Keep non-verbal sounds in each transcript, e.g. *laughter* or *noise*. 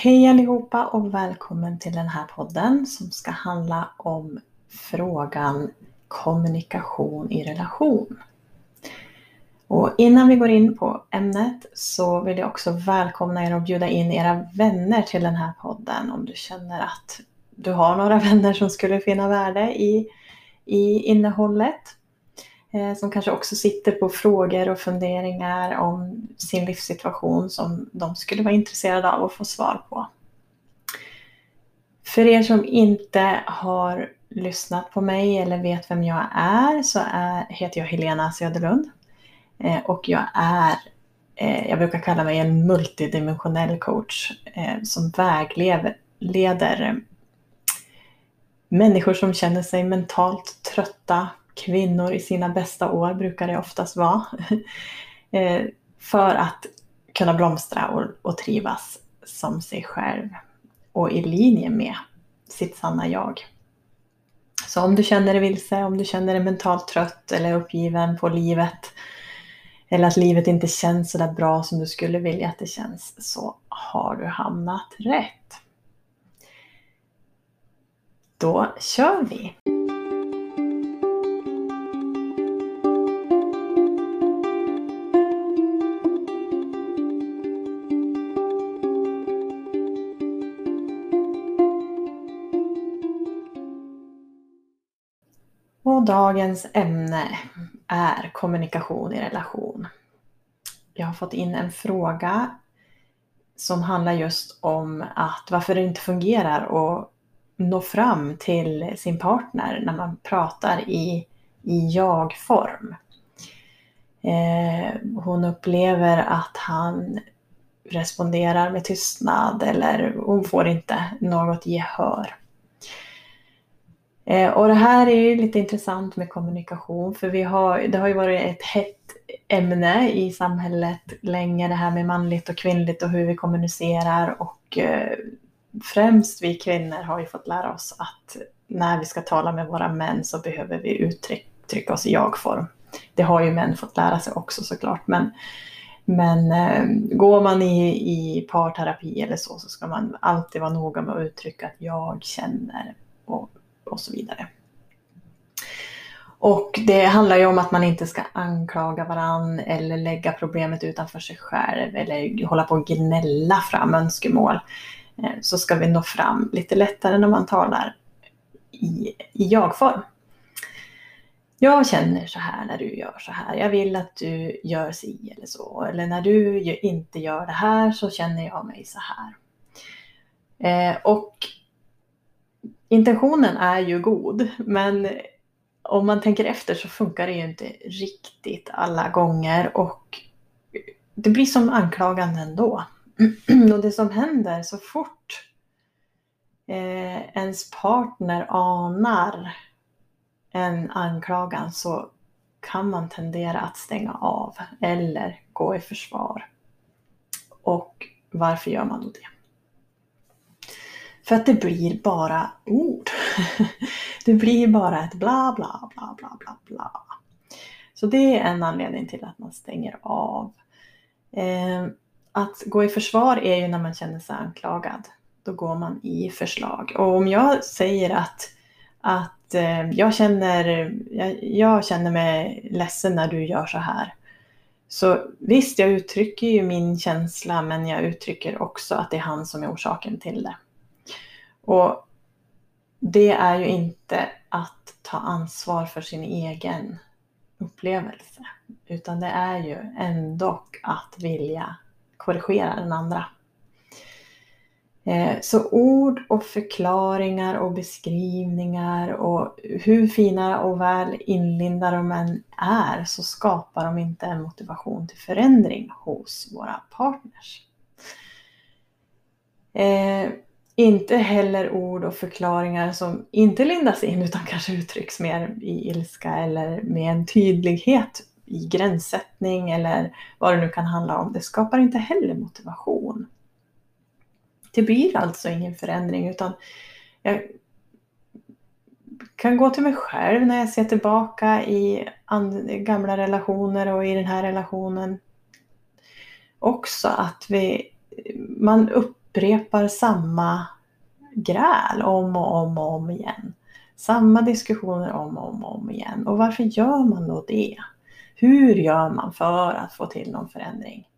Hej allihopa och välkommen till den här podden som ska handla om frågan kommunikation i relation. Och innan vi går in på ämnet så vill jag också välkomna er och bjuda in era vänner till den här podden om du känner att du har några vänner som skulle finna värde i, i innehållet. Eh, som kanske också sitter på frågor och funderingar om sin livssituation som de skulle vara intresserade av att få svar på. För er som inte har lyssnat på mig eller vet vem jag är så är, heter jag Helena Söderlund. Eh, och jag är, eh, jag brukar kalla mig en multidimensionell coach som vägleder människor som känner sig mentalt trötta, kvinnor i sina bästa år brukar det oftast vara. *laughs* Eh, för att kunna blomstra och, och trivas som sig själv och i linje med sitt sanna jag. Så om du känner dig vilse, om du känner dig mentalt trött eller uppgiven på livet eller att livet inte känns så där bra som du skulle vilja att det känns så har du hamnat rätt. Då kör vi! Dagens ämne är kommunikation i relation. Jag har fått in en fråga som handlar just om att varför det inte fungerar att nå fram till sin partner när man pratar i, i jag-form. Eh, hon upplever att han responderar med tystnad eller hon får inte något gehör. Eh, och det här är ju lite intressant med kommunikation för vi har, det har ju varit ett hett ämne i samhället länge det här med manligt och kvinnligt och hur vi kommunicerar och eh, främst vi kvinnor har ju fått lära oss att när vi ska tala med våra män så behöver vi uttrycka oss i jag-form. Det har ju män fått lära sig också såklart men, men eh, går man i, i parterapi eller så så ska man alltid vara noga med att uttrycka att jag känner och och så vidare. Och det handlar ju om att man inte ska anklaga varann eller lägga problemet utanför sig själv eller hålla på och gnälla fram önskemål. Eh, så ska vi nå fram lite lättare när man talar i, i jag-form. Jag känner så här när du gör så här. Jag vill att du gör si eller så. Eller när du inte gör det här så känner jag mig så här. Eh, och intentionen är ju god, men om man tänker efter så funkar det ju inte riktigt alla gånger och det blir som anklagande ändå. *clears throat* Och det som händer så fort eh, ens partner anar en anklagan så kan man tendera att stänga av eller gå i försvar. Och varför gör man då det? För att det blir bara ord. *laughs* Det blir bara ett bla bla bla bla bla bla. Så det är en anledning till att man stänger av. Eh, att gå i försvar är ju när man känner sig anklagad. Då går man i förslag. Och om jag säger att, att eh, jag, känner, jag, jag känner mig ledsen när du gör så här. Så visst, jag uttrycker ju min känsla men jag uttrycker också att det är han som är orsaken till det. Och det är ju inte att ta ansvar för sin egen upplevelse. Utan det är ju ändå att vilja korrigera den andra. Eh, så ord och förklaringar och beskrivningar och hur fina och väl inlindade de än är så skapar de inte en motivation till förändring hos våra partners. Eh, inte heller ord och förklaringar som inte lindas in utan kanske uttrycks mer i ilska eller med en tydlighet i gränssättning eller vad det nu kan handla om. Det skapar inte heller motivation. Det blir alltså ingen förändring utan jag kan gå till mig själv när jag ser tillbaka i gamla relationer och i den här relationen också att vi, man upp upprepar samma gräl om och om och om igen. Samma diskussioner om och om, och om igen. Och varför gör man då det? Hur gör man för att få till någon förändring?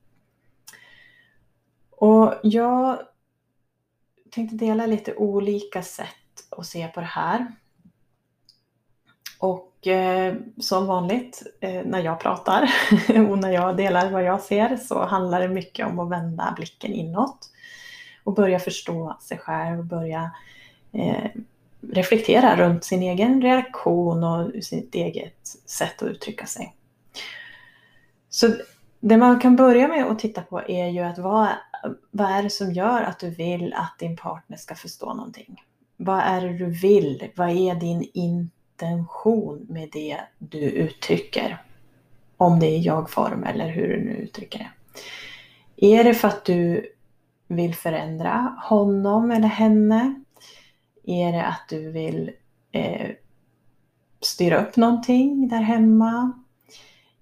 Och jag tänkte dela lite olika sätt att se på det här. Och eh, som vanligt eh, när jag pratar *laughs* och när jag delar vad jag ser så handlar det mycket om att vända blicken inåt och börja förstå sig själv och börja eh, reflektera runt sin egen reaktion och sitt eget sätt att uttrycka sig. Så det man kan börja med att titta på är ju att vad, vad är det som gör att du vill att din partner ska förstå någonting? Vad är det du vill? Vad är din intention med det du uttrycker? Om det är jag-form eller hur du nu uttrycker det. Är det för att du vill förändra honom eller henne? Är det att du vill eh, styra upp någonting där hemma?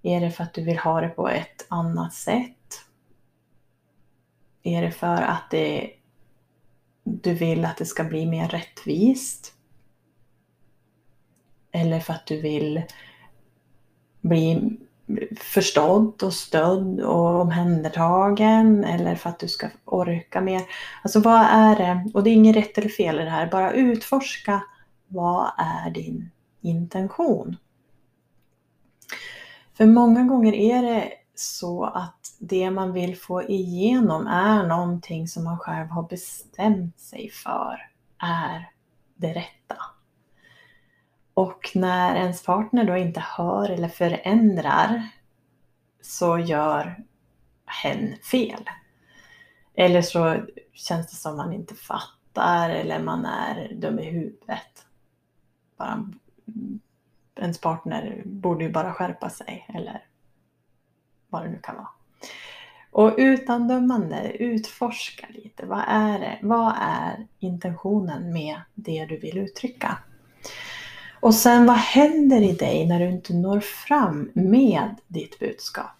Är det för att du vill ha det på ett annat sätt? Är det för att det, du vill att det ska bli mer rättvist? Eller för att du vill bli förstådd och stödd och omhändertagen eller för att du ska orka mer. Alltså vad är det? Och det är inget rätt eller fel i det här. Bara utforska vad är din intention? För många gånger är det så att det man vill få igenom är någonting som man själv har bestämt sig för är det rätta. Och när ens partner då inte hör eller förändrar så gör hen fel. Eller så känns det som man inte fattar eller man är dum i huvudet. Bara, mm, ens partner borde ju bara skärpa sig eller vad det nu kan vara. Och utan dömande, utforska lite. Vad är det? Vad är intentionen med det du vill uttrycka? Och sen vad händer i dig när du inte når fram med ditt budskap?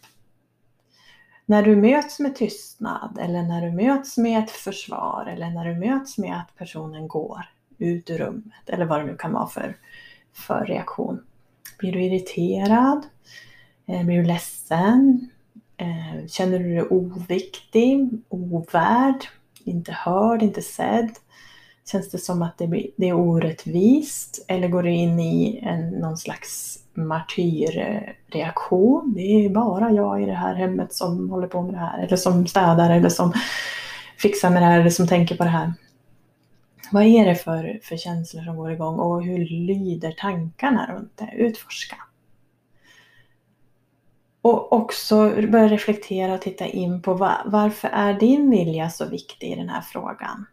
När du möts med tystnad eller när du möts med ett försvar eller när du möts med att personen går ut ur rummet eller vad det nu kan vara för, för reaktion. Blir du irriterad? Eh, blir du ledsen? Eh, känner du dig oviktig, ovärd, inte hörd, inte sedd? Känns det som att det, det är orättvist? Eller går du in i en, någon slags martyrreaktion? Det är bara jag i det här hemmet som håller på med det här. Eller som städar eller som fixar med det här eller som tänker på det här. Vad är det för, för känslor som går igång och hur lyder tankarna runt det? Utforska. Och också börja reflektera och titta in på var, varför är din vilja så viktig i den här frågan?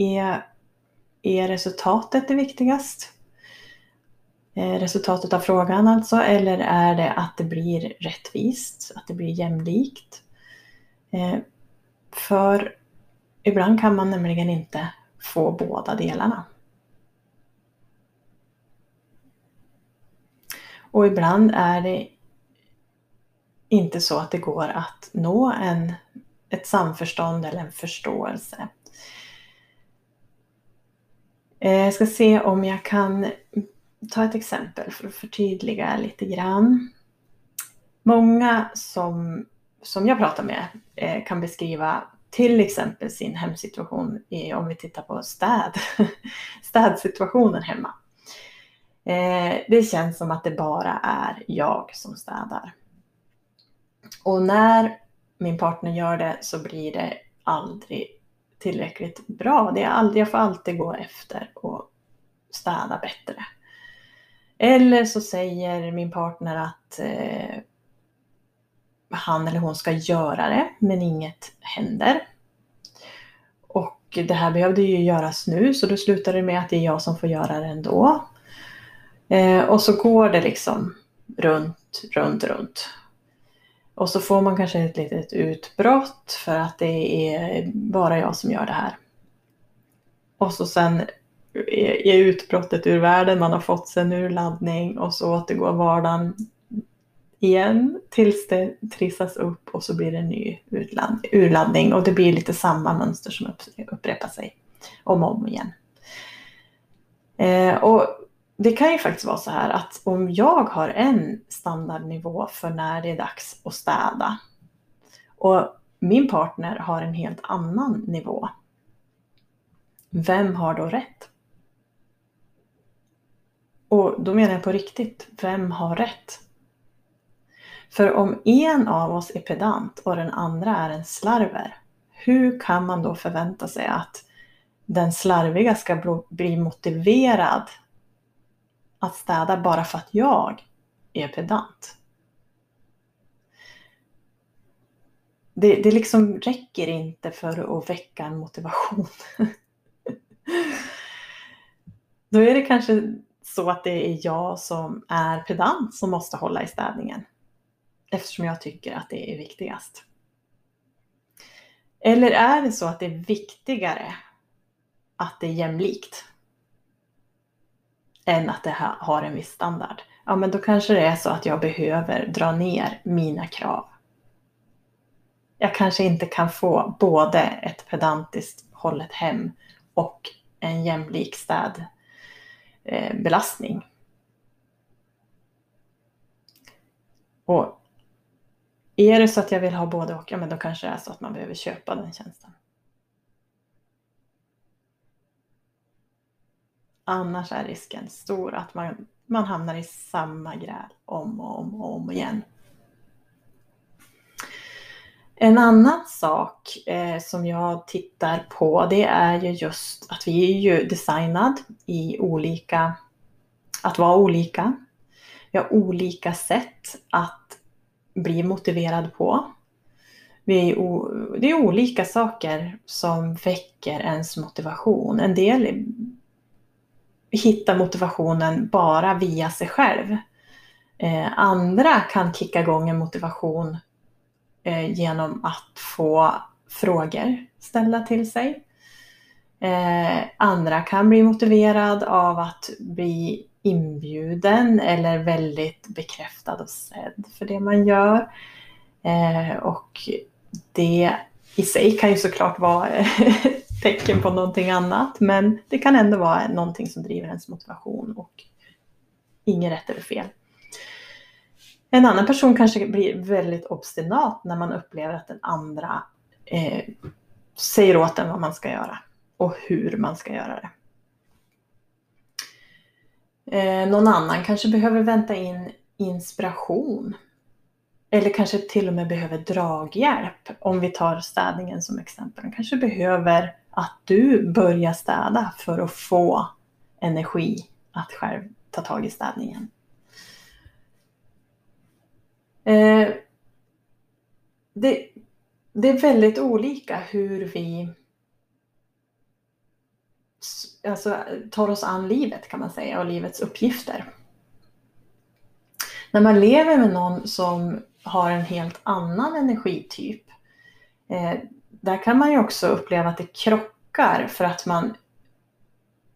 Är, är resultatet det viktigast? Eh, resultatet av frågan alltså, eller är det att det blir rättvist, att det blir jämlikt? Eh, för ibland kan man nämligen inte få båda delarna. Och ibland är det inte så att det går att nå en, ett samförstånd eller en förståelse. Eh, jag ska se om jag kan ta ett exempel för att förtydliga lite grann. Många som, som jag pratar med eh, kan beskriva till exempel sin hemsituation i, om vi tittar på städ, *laughs* städsituationen hemma. Eh, det känns som att det bara är jag som städar. Och när min partner gör det så blir det aldrig tillräckligt bra. Det är aldrig, jag får alltid gå efter och städa bättre. Eller så säger min partner att eh, han eller hon ska göra det, men inget händer. Och det här behövde ju göras nu, så då slutar det med att det är jag som får göra det ändå. Eh, och så går det liksom runt, runt, runt. Och så får man kanske ett litet utbrott för att det är bara jag som gör det här. Och så sen är utbrottet ur världen, man har fått sig en urladdning och så återgår vardagen igen tills det trissas upp och så blir det en ny urladdning och det blir lite samma mönster som upprepar sig om och om igen. Eh, och det kan ju faktiskt vara så här att om jag har en standardnivå för när det är dags att städa och min partner har en helt annan nivå. Vem har då rätt? Och då menar jag på riktigt, vem har rätt? För om en av oss är pedant och den andra är en slarver, hur kan man då förvänta sig att den slarviga ska bli motiverad att städa bara för att jag är pedant? Det, det liksom räcker inte för att väcka en motivation. *laughs* Då är det kanske så att det är jag som är pedant som måste hålla i städningen. Eftersom jag tycker att det är viktigast. Eller är det så att det är viktigare att det är jämlikt än att det har en viss standard? Ja, men då kanske det är så att jag behöver dra ner mina krav. Jag kanske inte kan få både ett pedantiskt hållet hem och en jämlik städbelastning. Eh, och är det så att jag vill ha både och, ja men då kanske det är så att man behöver köpa den tjänsten. Annars är risken stor att man, man hamnar i samma gräl om och om och om igen. En annan sak eh, som jag tittar på det är ju just att vi är ju designad i olika, att vara olika. Vi har olika sätt att bli motiverad på. Vi är det är olika saker som väcker ens motivation. En del hitta motivationen bara via sig själv. Eh, andra kan kicka igång en motivation eh, genom att få frågor ställda till sig. Eh, andra kan bli motiverad av att bli inbjuden eller väldigt bekräftad och sedd för det man gör. Eh, och det i sig kan ju såklart vara *laughs* tecken på någonting annat men det kan ändå vara någonting som driver ens motivation och inget rätt eller fel. En annan person kanske blir väldigt obstinat när man upplever att den andra eh, säger åt en vad man ska göra och hur man ska göra det. Eh, någon annan kanske behöver vänta in inspiration. Eller kanske till och med behöver draghjälp. Om vi tar städningen som exempel. Den kanske behöver att du börjar städa för att få energi att själv ta tag i städningen. Eh, det, det är väldigt olika hur vi alltså, tar oss an livet kan man säga och livets uppgifter. När man lever med någon som har en helt annan energityp, eh, där kan man ju också uppleva att det krockar för att man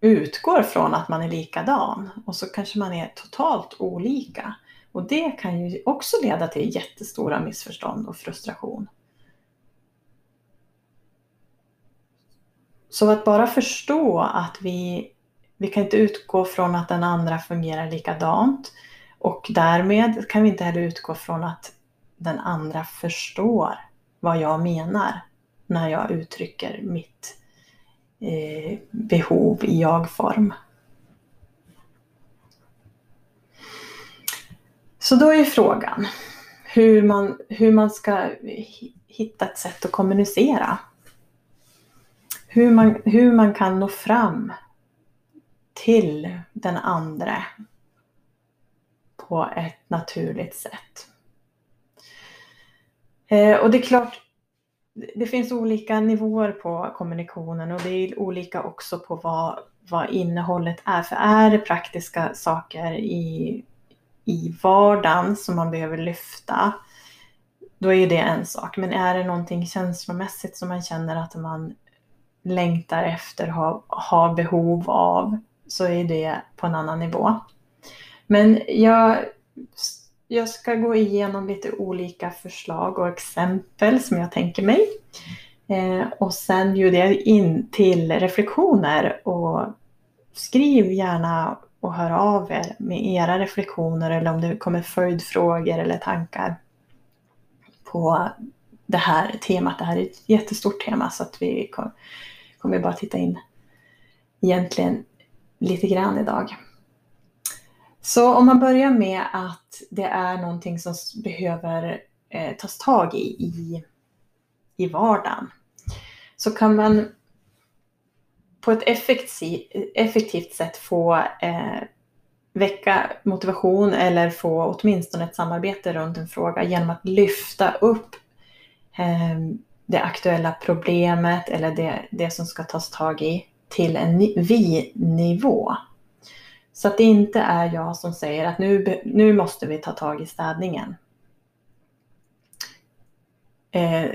utgår från att man är likadan och så kanske man är totalt olika. Och det kan ju också leda till jättestora missförstånd och frustration. Så att bara förstå att vi, vi kan inte utgå från att den andra fungerar likadant och därmed kan vi inte heller utgå från att den andra förstår vad jag menar när jag uttrycker mitt eh, behov i jag-form. Så då är frågan hur man, hur man ska hitta ett sätt att kommunicera hur man, hur man kan nå fram till den andra på ett naturligt sätt. Eh, och det är klart, det finns olika nivåer på kommunikationen och det är olika också på vad, vad innehållet är. För är det praktiska saker i, i vardagen som man behöver lyfta, då är det en sak. Men är det någonting känslomässigt som man känner att man längtar efter, har, har behov av, så är det på en annan nivå. Men jag, jag ska gå igenom lite olika förslag och exempel som jag tänker mig. Eh, och sen bjuder jag in till reflektioner och skriv gärna och hör av er med era reflektioner eller om det kommer följdfrågor eller tankar på det här temat. Det här är ett jättestort tema så att vi kommer bara titta in egentligen lite grann idag. Så om man börjar med att det är någonting som behöver eh, tas tag i, i i vardagen så kan man på ett effektivt sätt få eh, väcka motivation eller få åtminstone ett samarbete runt en fråga genom att lyfta upp eh, det aktuella problemet eller det, det som ska tas tag i till en vi-nivå. Så att det inte är jag som säger att nu, nu måste vi ta tag i städningen. Eh,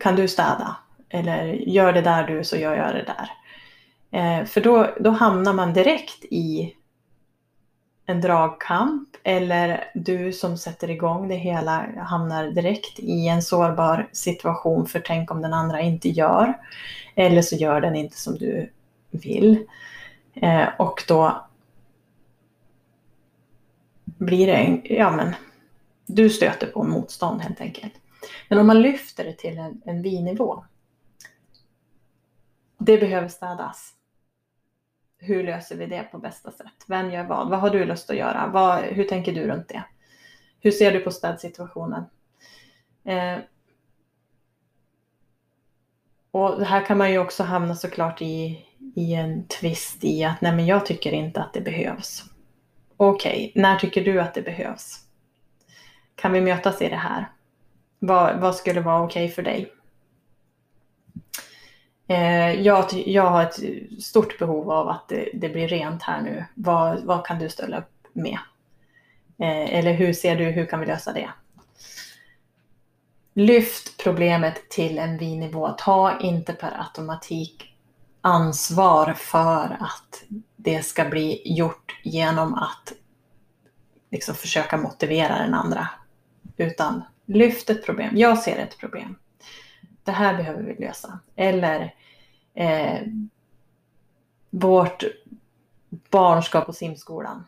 kan du städa? Eller gör det där du så gör jag det där. Eh, för då, då hamnar man direkt i en dragkamp eller du som sätter igång det hela hamnar direkt i en sårbar situation för tänk om den andra inte gör. Eller så gör den inte som du vill. Eh, och då blir det, en, ja men, du stöter på motstånd helt enkelt. Men om man lyfter det till en, en vi-nivå. Det behöver städas. Hur löser vi det på bästa sätt? Vem gör vad? Vad har du lust att göra? Vad, hur tänker du runt det? Hur ser du på städsituationen? Eh, och här kan man ju också hamna såklart i, i en twist i att nej men jag tycker inte att det behövs. Okej, okay, när tycker du att det behövs? Kan vi mötas i det här? Vad, vad skulle vara okej okay för dig? Eh, jag, jag har ett stort behov av att det, det blir rent här nu. Vad, vad kan du ställa upp med? Eh, eller hur ser du, hur kan vi lösa det? Lyft problemet till en vi-nivå. Ta inte per automatik ansvar för att det ska bli gjort genom att liksom försöka motivera den andra. Utan lyft ett problem. Jag ser ett problem. Det här behöver vi lösa. Eller eh, vårt barn ska på simskolan.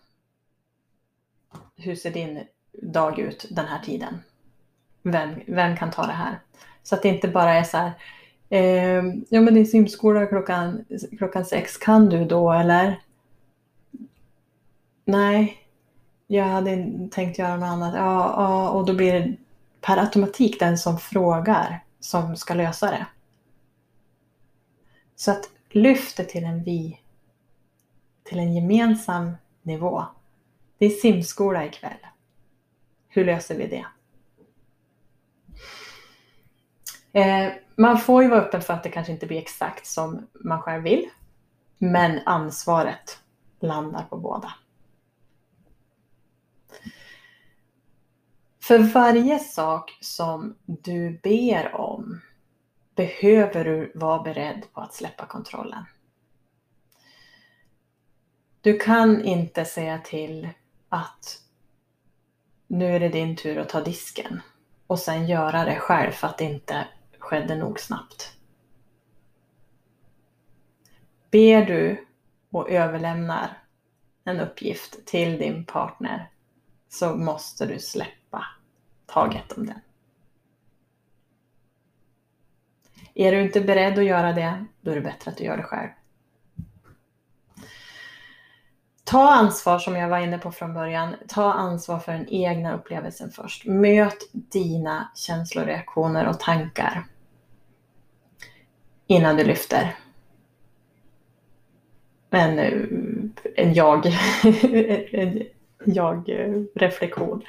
Hur ser din dag ut den här tiden? Vem, vem kan ta det här? Så att det inte bara är så här, eh, ja men din simskola klockan, klockan sex, kan du då eller? Nej, jag hade tänkt göra något annat. Ja, ja, och då blir det per automatik den som frågar som ska lösa det. Så att lyft det till en vi, till en gemensam nivå. Det är simskola ikväll. Hur löser vi det? Eh, man får ju vara öppen för att det kanske inte blir exakt som man själv vill. Men ansvaret landar på båda. För varje sak som du ber om behöver du vara beredd på att släppa kontrollen. Du kan inte säga till att nu är det din tur att ta disken och sen göra det själv för att inte skedde nog snabbt. Ber du och överlämnar en uppgift till din partner så måste du släppa taget om den. Är du inte beredd att göra det, då är det bättre att du gör det själv. Ta ansvar som jag var inne på från början. Ta ansvar för den egna upplevelsen först. Möt dina känslor, reaktioner och tankar innan du lyfter. En, en jag, *laughs* en jag-reflektion.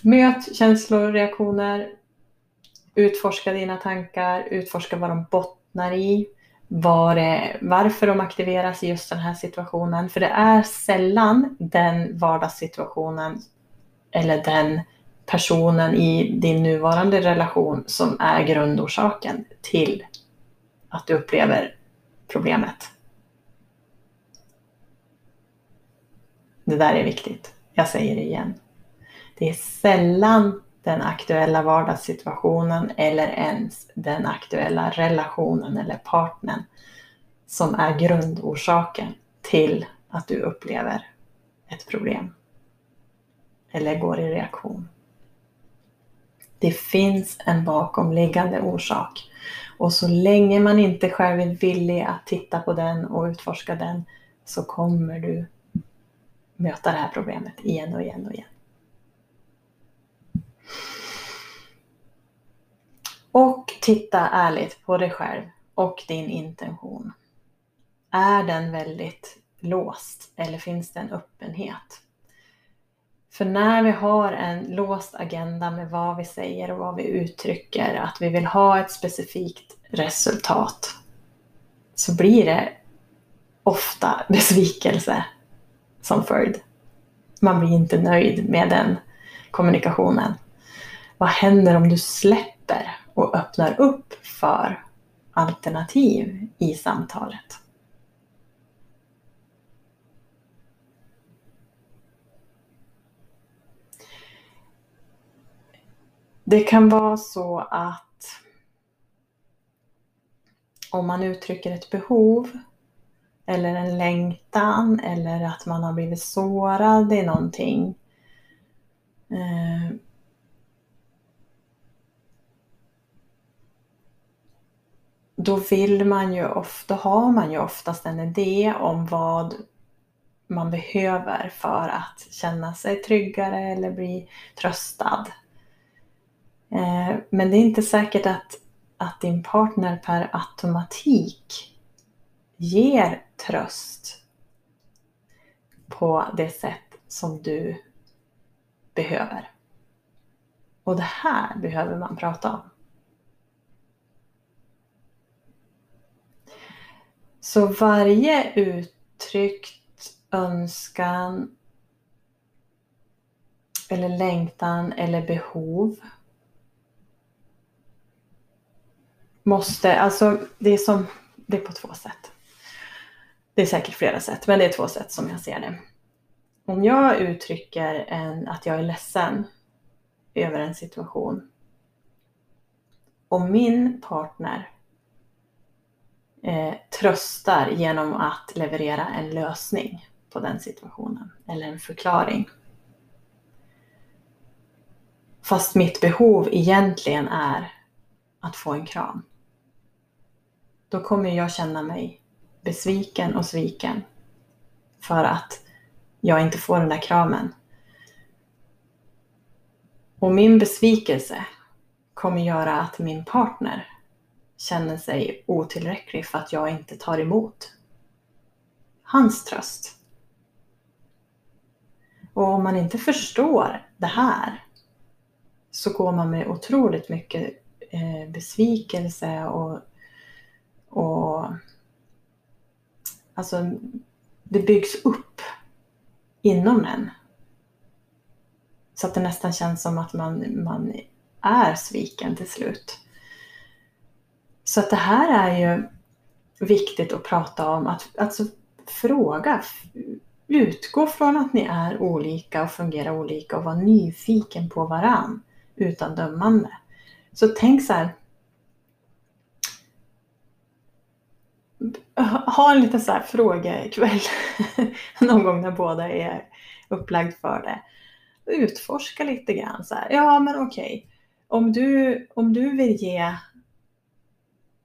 Möt känslor, reaktioner, utforska dina tankar, utforska vad de bottnar i, var det, varför de aktiveras i just den här situationen. För det är sällan den vardagssituationen eller den personen i din nuvarande relation som är grundorsaken till att du upplever problemet. Det där är viktigt. Jag säger det igen. Det är sällan den aktuella vardagssituationen eller ens den aktuella relationen eller partnern som är grundorsaken till att du upplever ett problem eller går i reaktion. Det finns en bakomliggande orsak och så länge man inte själv är villig att titta på den och utforska den så kommer du möta det här problemet igen och igen och igen. Och titta ärligt på dig själv och din intention. Är den väldigt låst eller finns det en öppenhet? För när vi har en låst agenda med vad vi säger och vad vi uttrycker, att vi vill ha ett specifikt resultat, så blir det ofta *laughs* besvikelse som följd. Man blir inte nöjd med den kommunikationen. Vad händer om du släpper och öppnar upp för alternativ i samtalet? Det kan vara så att om man uttrycker ett behov eller en längtan eller att man har blivit sårad i någonting. Eh, då vill man ju ofta, har man ju oftast en idé om vad man behöver för att känna sig tryggare eller bli tröstad. Eh, men det är inte säkert att, att din partner per automatik ger tröst på det sätt som du behöver. Och det här behöver man prata om. Så varje uttryckt önskan eller längtan eller behov måste, alltså det är som, det är på två sätt. Det är säkert flera sätt, men det är två sätt som jag ser det. Om jag uttrycker en, att jag är ledsen över en situation och min partner eh, tröstar genom att leverera en lösning på den situationen eller en förklaring. Fast mitt behov egentligen är att få en kram då kommer jag känna mig besviken och sviken för att jag inte får den där kramen. Och min besvikelse kommer göra att min partner känner sig otillräcklig för att jag inte tar emot hans tröst. Och om man inte förstår det här så går man med otroligt mycket eh, besvikelse och och alltså, det byggs upp inom en. Så att det nästan känns som att man, man är sviken till slut. Så att det här är ju viktigt att prata om. Att alltså, fråga, utgå från att ni är olika och fungerar olika och vara nyfiken på varann utan dömande. Så tänk så här, ha en liten så här frågekväll *laughs* någon gång när båda är upplagd för det. Utforska lite grann så här. Ja, men okej. Okay. Om, du, om du vill ge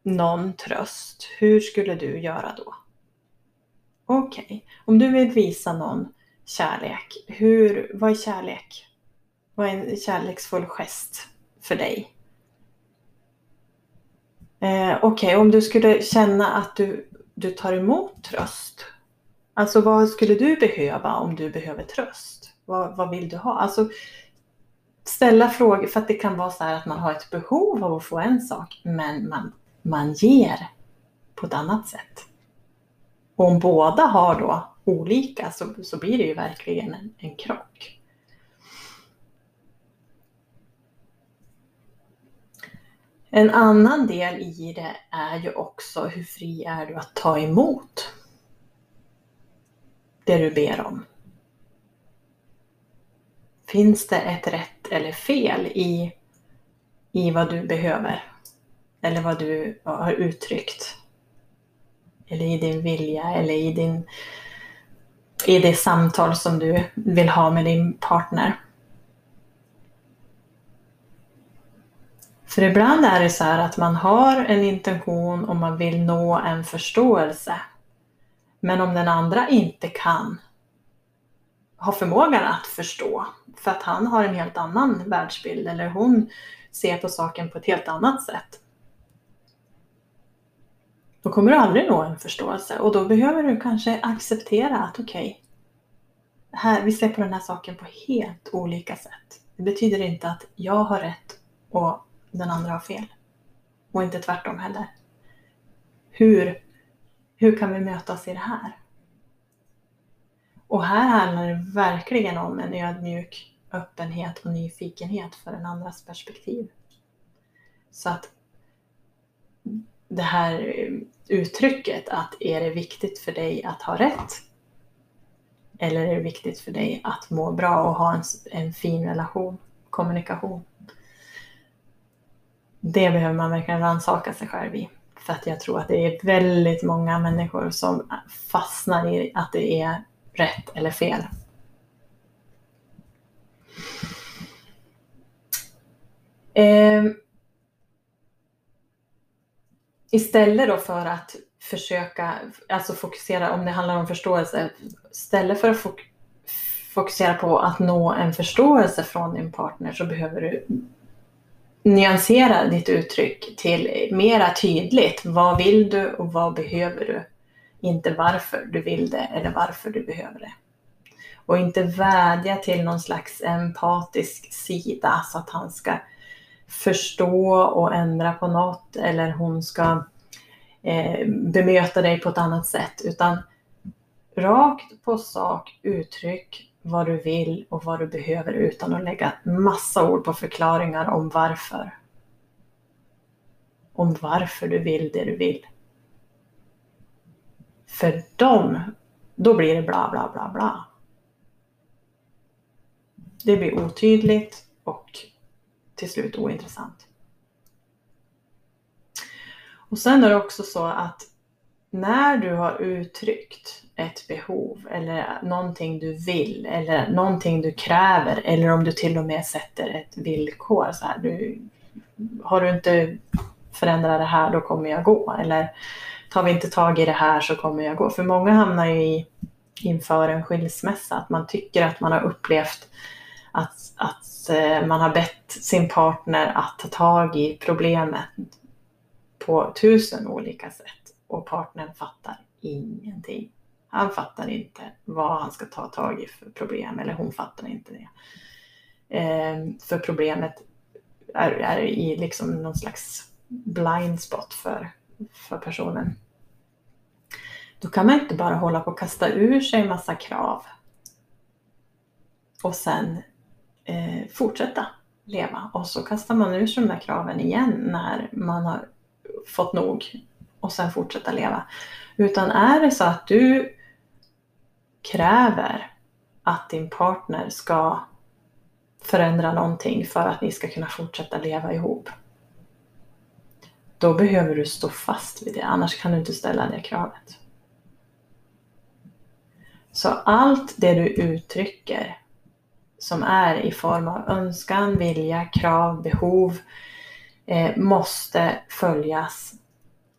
någon tröst, hur skulle du göra då? Okej, okay. om du vill visa någon kärlek, hur, vad är kärlek? Vad är en kärleksfull gest för dig? Eh, Okej, okay, om du skulle känna att du, du tar emot tröst. Alltså vad skulle du behöva om du behöver tröst? Vad, vad vill du ha? Alltså ställa frågor för att det kan vara så här att man har ett behov av att få en sak men man, man ger på ett annat sätt. Och om båda har då olika så, så blir det ju verkligen en, en krock. En annan del i det är ju också hur fri är du att ta emot det du ber om. Finns det ett rätt eller fel i, i vad du behöver? Eller vad du har uttryckt? Eller i din vilja eller i, din, i det samtal som du vill ha med din partner. För ibland är det så här att man har en intention och man vill nå en förståelse. Men om den andra inte kan ha förmågan att förstå för att han har en helt annan världsbild eller hon ser på saken på ett helt annat sätt. Då kommer du aldrig nå en förståelse och då behöver du kanske acceptera att okej, okay, vi ser på den här saken på helt olika sätt. Det betyder inte att jag har rätt och den andra har fel. Och inte tvärtom heller. Hur, hur kan vi mötas i det här? Och här handlar det verkligen om en ödmjuk öppenhet och nyfikenhet för den andras perspektiv. Så att det här uttrycket att är det viktigt för dig att ha rätt? Eller är det viktigt för dig att må bra och ha en, en fin relation, kommunikation? Det behöver man verkligen rannsaka sig själv i. För att jag tror att det är väldigt många människor som fastnar i att det är rätt eller fel. Eh, istället då för att försöka, alltså fokusera, om det handlar om förståelse, istället för att fokusera på att nå en förståelse från din partner så behöver du nyansera ditt uttryck till mera tydligt. Vad vill du och vad behöver du? Inte varför du vill det eller varför du behöver det. Och inte vädja till någon slags empatisk sida så att han ska förstå och ändra på något eller hon ska eh, bemöta dig på ett annat sätt. Utan rakt på sak uttryck vad du vill och vad du behöver utan att lägga massa ord på förklaringar om varför. Om varför du vill det du vill. För dem, då blir det bla bla bla bla. Det blir otydligt och till slut ointressant. Och sen är det också så att när du har uttryckt ett behov eller någonting du vill eller någonting du kräver eller om du till och med sätter ett villkor. Så här, du, har du inte förändrat det här då kommer jag gå. Eller tar vi inte tag i det här så kommer jag gå. För många hamnar ju i, inför en skilsmässa att man tycker att man har upplevt att, att eh, man har bett sin partner att ta tag i problemet på tusen olika sätt och partnern fattar ingenting. Han fattar inte vad han ska ta tag i för problem eller hon fattar inte det. Ehm, för problemet är, är i liksom någon slags blind spot för, för personen. Då kan man inte bara hålla på och kasta ur sig en massa krav och sen eh, fortsätta leva. Och så kastar man ur sig de där kraven igen när man har fått nog och sen fortsätta leva. Utan är det så att du kräver att din partner ska förändra någonting för att ni ska kunna fortsätta leva ihop. Då behöver du stå fast vid det, annars kan du inte ställa det kravet. Så allt det du uttrycker som är i form av önskan, vilja, krav, behov eh, måste följas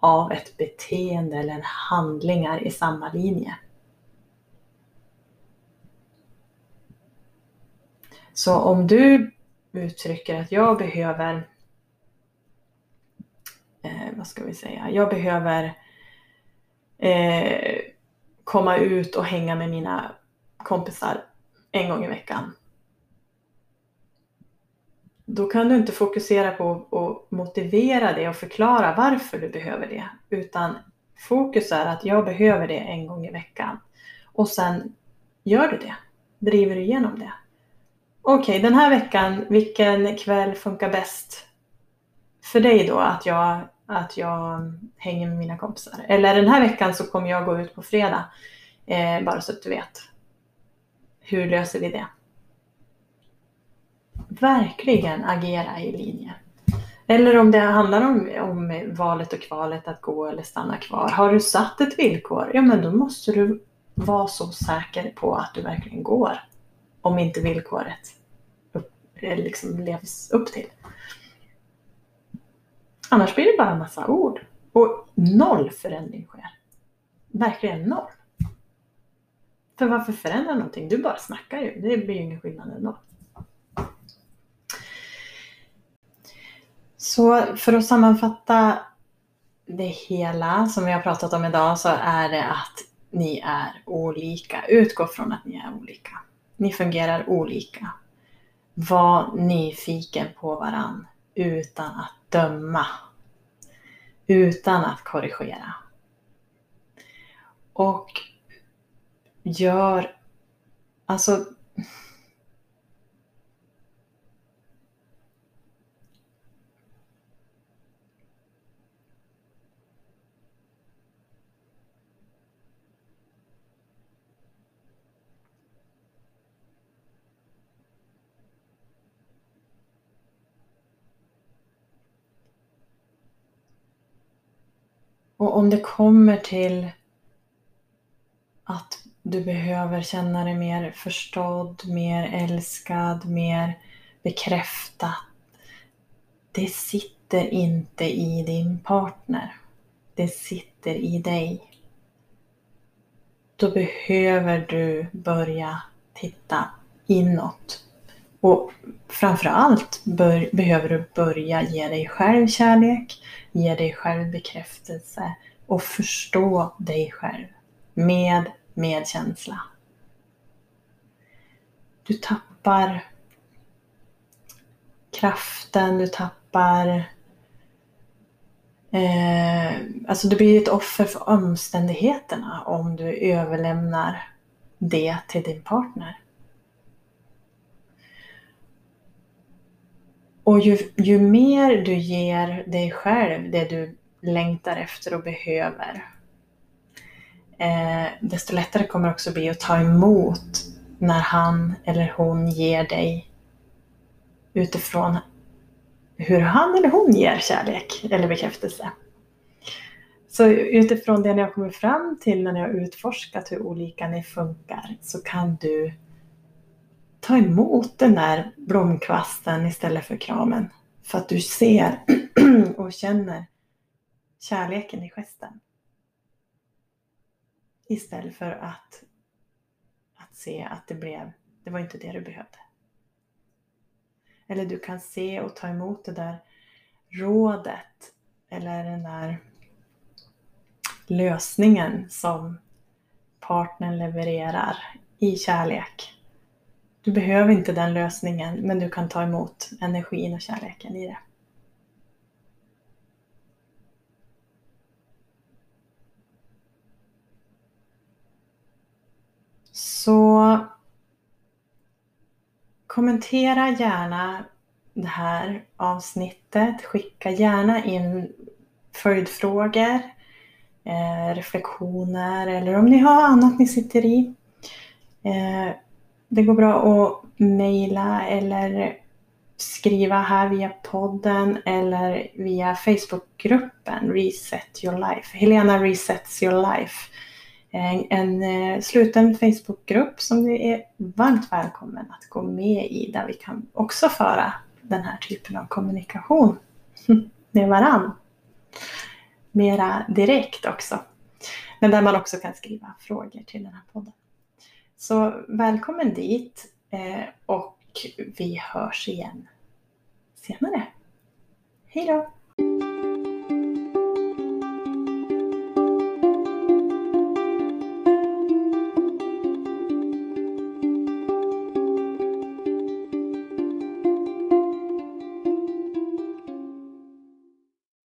av ett beteende eller handlingar i samma linje. Så om du uttrycker att jag behöver, eh, vad ska vi säga, jag behöver eh, komma ut och hänga med mina kompisar en gång i veckan. Då kan du inte fokusera på att motivera det och förklara varför du behöver det. Utan fokus är att jag behöver det en gång i veckan. Och sen gör du det. Driver du igenom det. Okej, okay, den här veckan, vilken kväll funkar bäst för dig då att jag, att jag hänger med mina kompisar? Eller den här veckan så kommer jag gå ut på fredag. Eh, bara så att du vet. Hur löser vi det? verkligen agera i linje. Eller om det handlar om, om valet och kvalet att gå eller stanna kvar. Har du satt ett villkor, ja men då måste du vara så säker på att du verkligen går. Om inte villkoret upp, eh, liksom levs upp till. Annars blir det bara en massa ord. Och noll förändring sker. Verkligen noll. För varför förändra någonting? Du bara snackar ju. Det blir ju ingen skillnad ändå. Så för att sammanfatta det hela som vi har pratat om idag så är det att ni är olika. Utgå från att ni är olika. Ni fungerar olika. Var nyfiken på varann utan att döma. Utan att korrigera. Och gör, alltså Och om det kommer till att du behöver känna dig mer förstådd, mer älskad, mer bekräftad. Det sitter inte i din partner. Det sitter i dig. Då behöver du börja titta inåt. Och framförallt bör, behöver du börja ge dig själv kärlek, ge dig själv bekräftelse och förstå dig själv med medkänsla. Du tappar kraften, du tappar eh, Alltså du blir ett offer för omständigheterna om du överlämnar det till din partner. Och ju, ju mer du ger dig själv det du längtar efter och behöver, eh, desto lättare kommer det också bli att ta emot när han eller hon ger dig utifrån hur han eller hon ger kärlek eller bekräftelse. Så utifrån det ni har kommit fram till när ni har utforskat hur olika ni funkar så kan du ta emot den där blomkvasten istället för kramen. För att du ser *clears throat* och känner kärleken i gesten. Istället för att, att se att det blev, det var inte det du behövde. Eller du kan se och ta emot det där rådet eller den där lösningen som partnern levererar i kärlek. Du behöver inte den lösningen men du kan ta emot energin och kärleken i det. Så kommentera gärna det här avsnittet. Skicka gärna in följdfrågor, eh, reflektioner eller om ni har annat ni sitter i. Eh, det går bra att mejla eller skriva här via podden eller via Facebookgruppen Reset Your Life. Helena Resets Your Life eh, en, eh, sluten Facebookgrupp som du är varmt välkommen att gå med i där vi kan också föra den här typen av kommunikation *laughs* med varann. Mera direkt också. Men där man också kan skriva frågor till den här podden. Så välkommen dit eh, och vi hörs igen senare. Hej då!